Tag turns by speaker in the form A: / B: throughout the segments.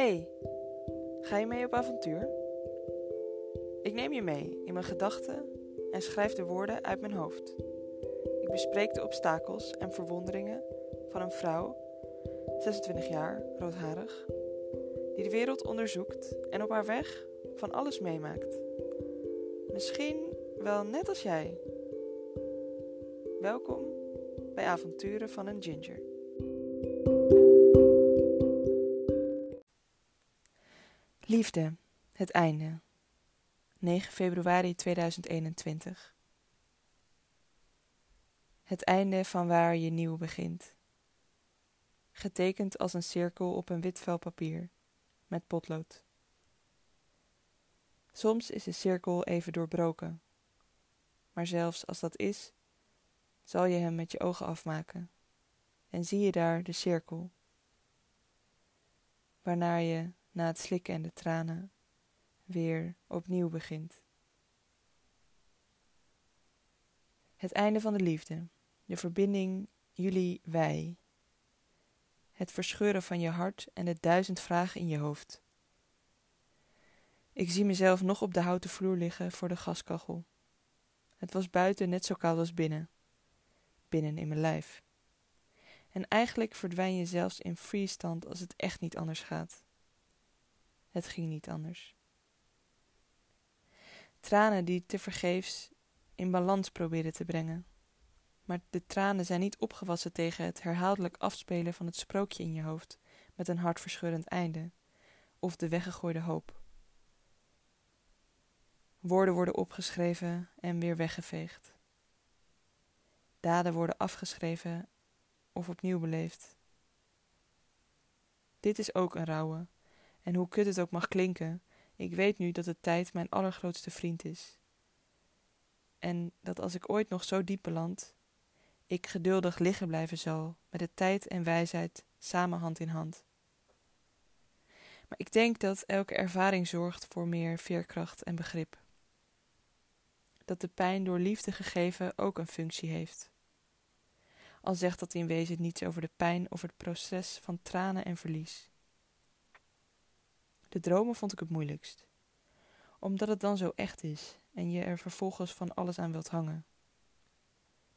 A: hey, ga je mee op avontuur? Ik neem je mee in mijn gedachten en schrijf de woorden uit mijn hoofd. Ik bespreek de obstakels en verwonderingen van een vrouw, 26 jaar, roodharig, die de wereld onderzoekt en op haar weg van alles meemaakt. Misschien wel net als jij. Welkom bij Avonturen van een Ginger. Liefde, het einde. 9 februari 2021. Het einde van waar je nieuw begint. Getekend als een cirkel op een wit vel papier, met potlood. Soms is de cirkel even doorbroken, maar zelfs als dat is, zal je hem met je ogen afmaken en zie je daar de cirkel, waarna je na het slikken en de tranen weer opnieuw begint. Het einde van de liefde, de verbinding jullie-wij, het verscheuren van je hart en de duizend vragen in je hoofd. Ik zie mezelf nog op de houten vloer liggen voor de gaskachel. Het was buiten net zo koud als binnen, binnen in mijn lijf. En eigenlijk verdwijn je zelfs in freestand als het echt niet anders gaat. Het ging niet anders. Tranen die tevergeefs in balans probeerden te brengen. Maar de tranen zijn niet opgewassen tegen het herhaaldelijk afspelen van het sprookje in je hoofd met een hartverscheurend einde, of de weggegooide hoop. Woorden worden opgeschreven en weer weggeveegd. Daden worden afgeschreven of opnieuw beleefd. Dit is ook een rouwe, en hoe kut het ook mag klinken, ik weet nu dat de tijd mijn allergrootste vriend is. En dat als ik ooit nog zo diep beland, ik geduldig liggen blijven zal, met de tijd en wijsheid samen hand in hand. Maar ik denk dat elke ervaring zorgt voor meer veerkracht en begrip. Dat de pijn door liefde gegeven ook een functie heeft. Al zegt dat in wezen niets over de pijn of het proces van tranen en verlies. De dromen vond ik het moeilijkst, omdat het dan zo echt is en je er vervolgens van alles aan wilt hangen.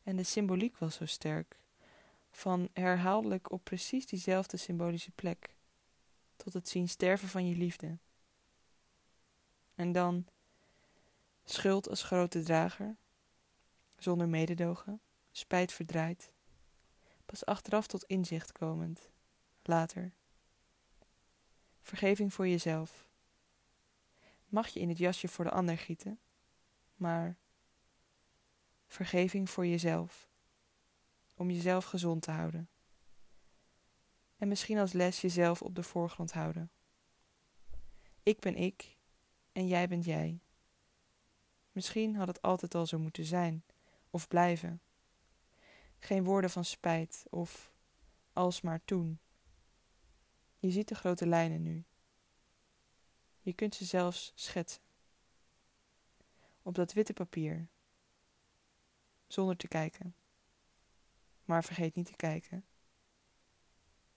A: En de symboliek was zo sterk, van herhaaldelijk op precies diezelfde symbolische plek, tot het zien sterven van je liefde. En dan schuld als grote drager, zonder mededogen, spijt verdraaid, pas achteraf tot inzicht komend, later. Vergeving voor jezelf. Mag je in het jasje voor de ander gieten, maar vergeving voor jezelf. Om jezelf gezond te houden. En misschien als les jezelf op de voorgrond houden. Ik ben ik en jij bent jij. Misschien had het altijd al zo moeten zijn of blijven. Geen woorden van spijt of alsmaar toen. Je ziet de grote lijnen nu. Je kunt ze zelfs schetsen. Op dat witte papier. Zonder te kijken. Maar vergeet niet te kijken.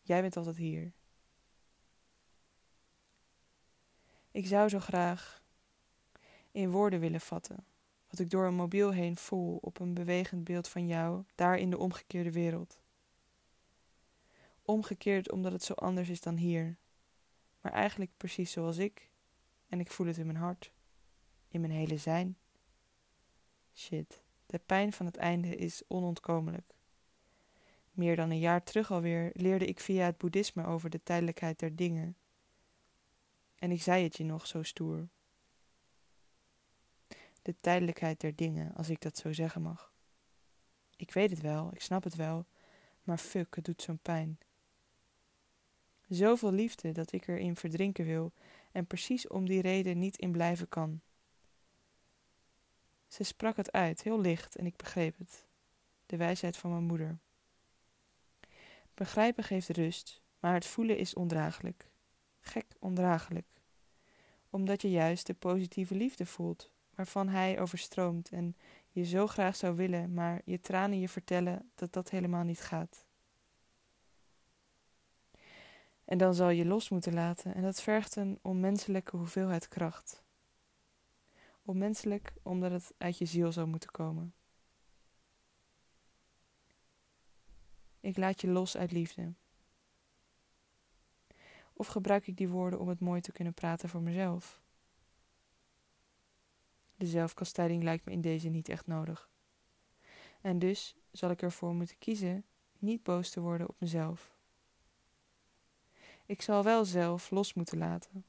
A: Jij bent altijd hier. Ik zou zo graag in woorden willen vatten wat ik door een mobiel heen voel op een bewegend beeld van jou daar in de omgekeerde wereld omgekeerd omdat het zo anders is dan hier. Maar eigenlijk precies zoals ik. En ik voel het in mijn hart. In mijn hele zijn. Shit, de pijn van het einde is onontkomelijk. Meer dan een jaar terug alweer leerde ik via het boeddhisme over de tijdelijkheid der dingen. En ik zei het je nog zo stoer. De tijdelijkheid der dingen, als ik dat zo zeggen mag. Ik weet het wel, ik snap het wel, maar fuck, het doet zo'n pijn. Zoveel liefde dat ik erin verdrinken wil en precies om die reden niet in blijven kan. Ze sprak het uit, heel licht, en ik begreep het. De wijsheid van mijn moeder. Begrijpen geeft rust, maar het voelen is ondraaglijk. Gek ondraaglijk. Omdat je juist de positieve liefde voelt, waarvan hij overstroomt en je zo graag zou willen, maar je tranen je vertellen dat dat helemaal niet gaat. En dan zal je los moeten laten en dat vergt een onmenselijke hoeveelheid kracht. Onmenselijk omdat het uit je ziel zou moeten komen. Ik laat je los uit liefde. Of gebruik ik die woorden om het mooi te kunnen praten voor mezelf? De zelfkastijding lijkt me in deze niet echt nodig. En dus zal ik ervoor moeten kiezen niet boos te worden op mezelf. Ik zal wel zelf los moeten laten,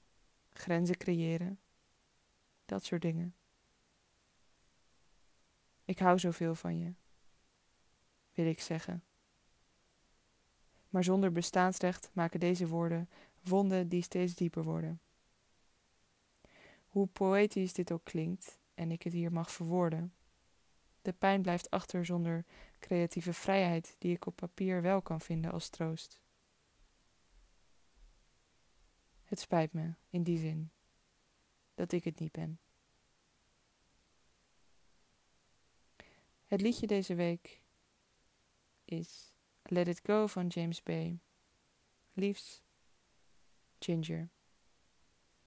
A: grenzen creëren, dat soort dingen. Ik hou zoveel van je, wil ik zeggen. Maar zonder bestaansrecht maken deze woorden wonden die steeds dieper worden. Hoe poëtisch dit ook klinkt en ik het hier mag verwoorden, de pijn blijft achter zonder creatieve vrijheid die ik op papier wel kan vinden als troost. Het spijt me in die zin dat ik het niet ben. Het liedje deze week is Let It Go van James Bay. Liefst Ginger.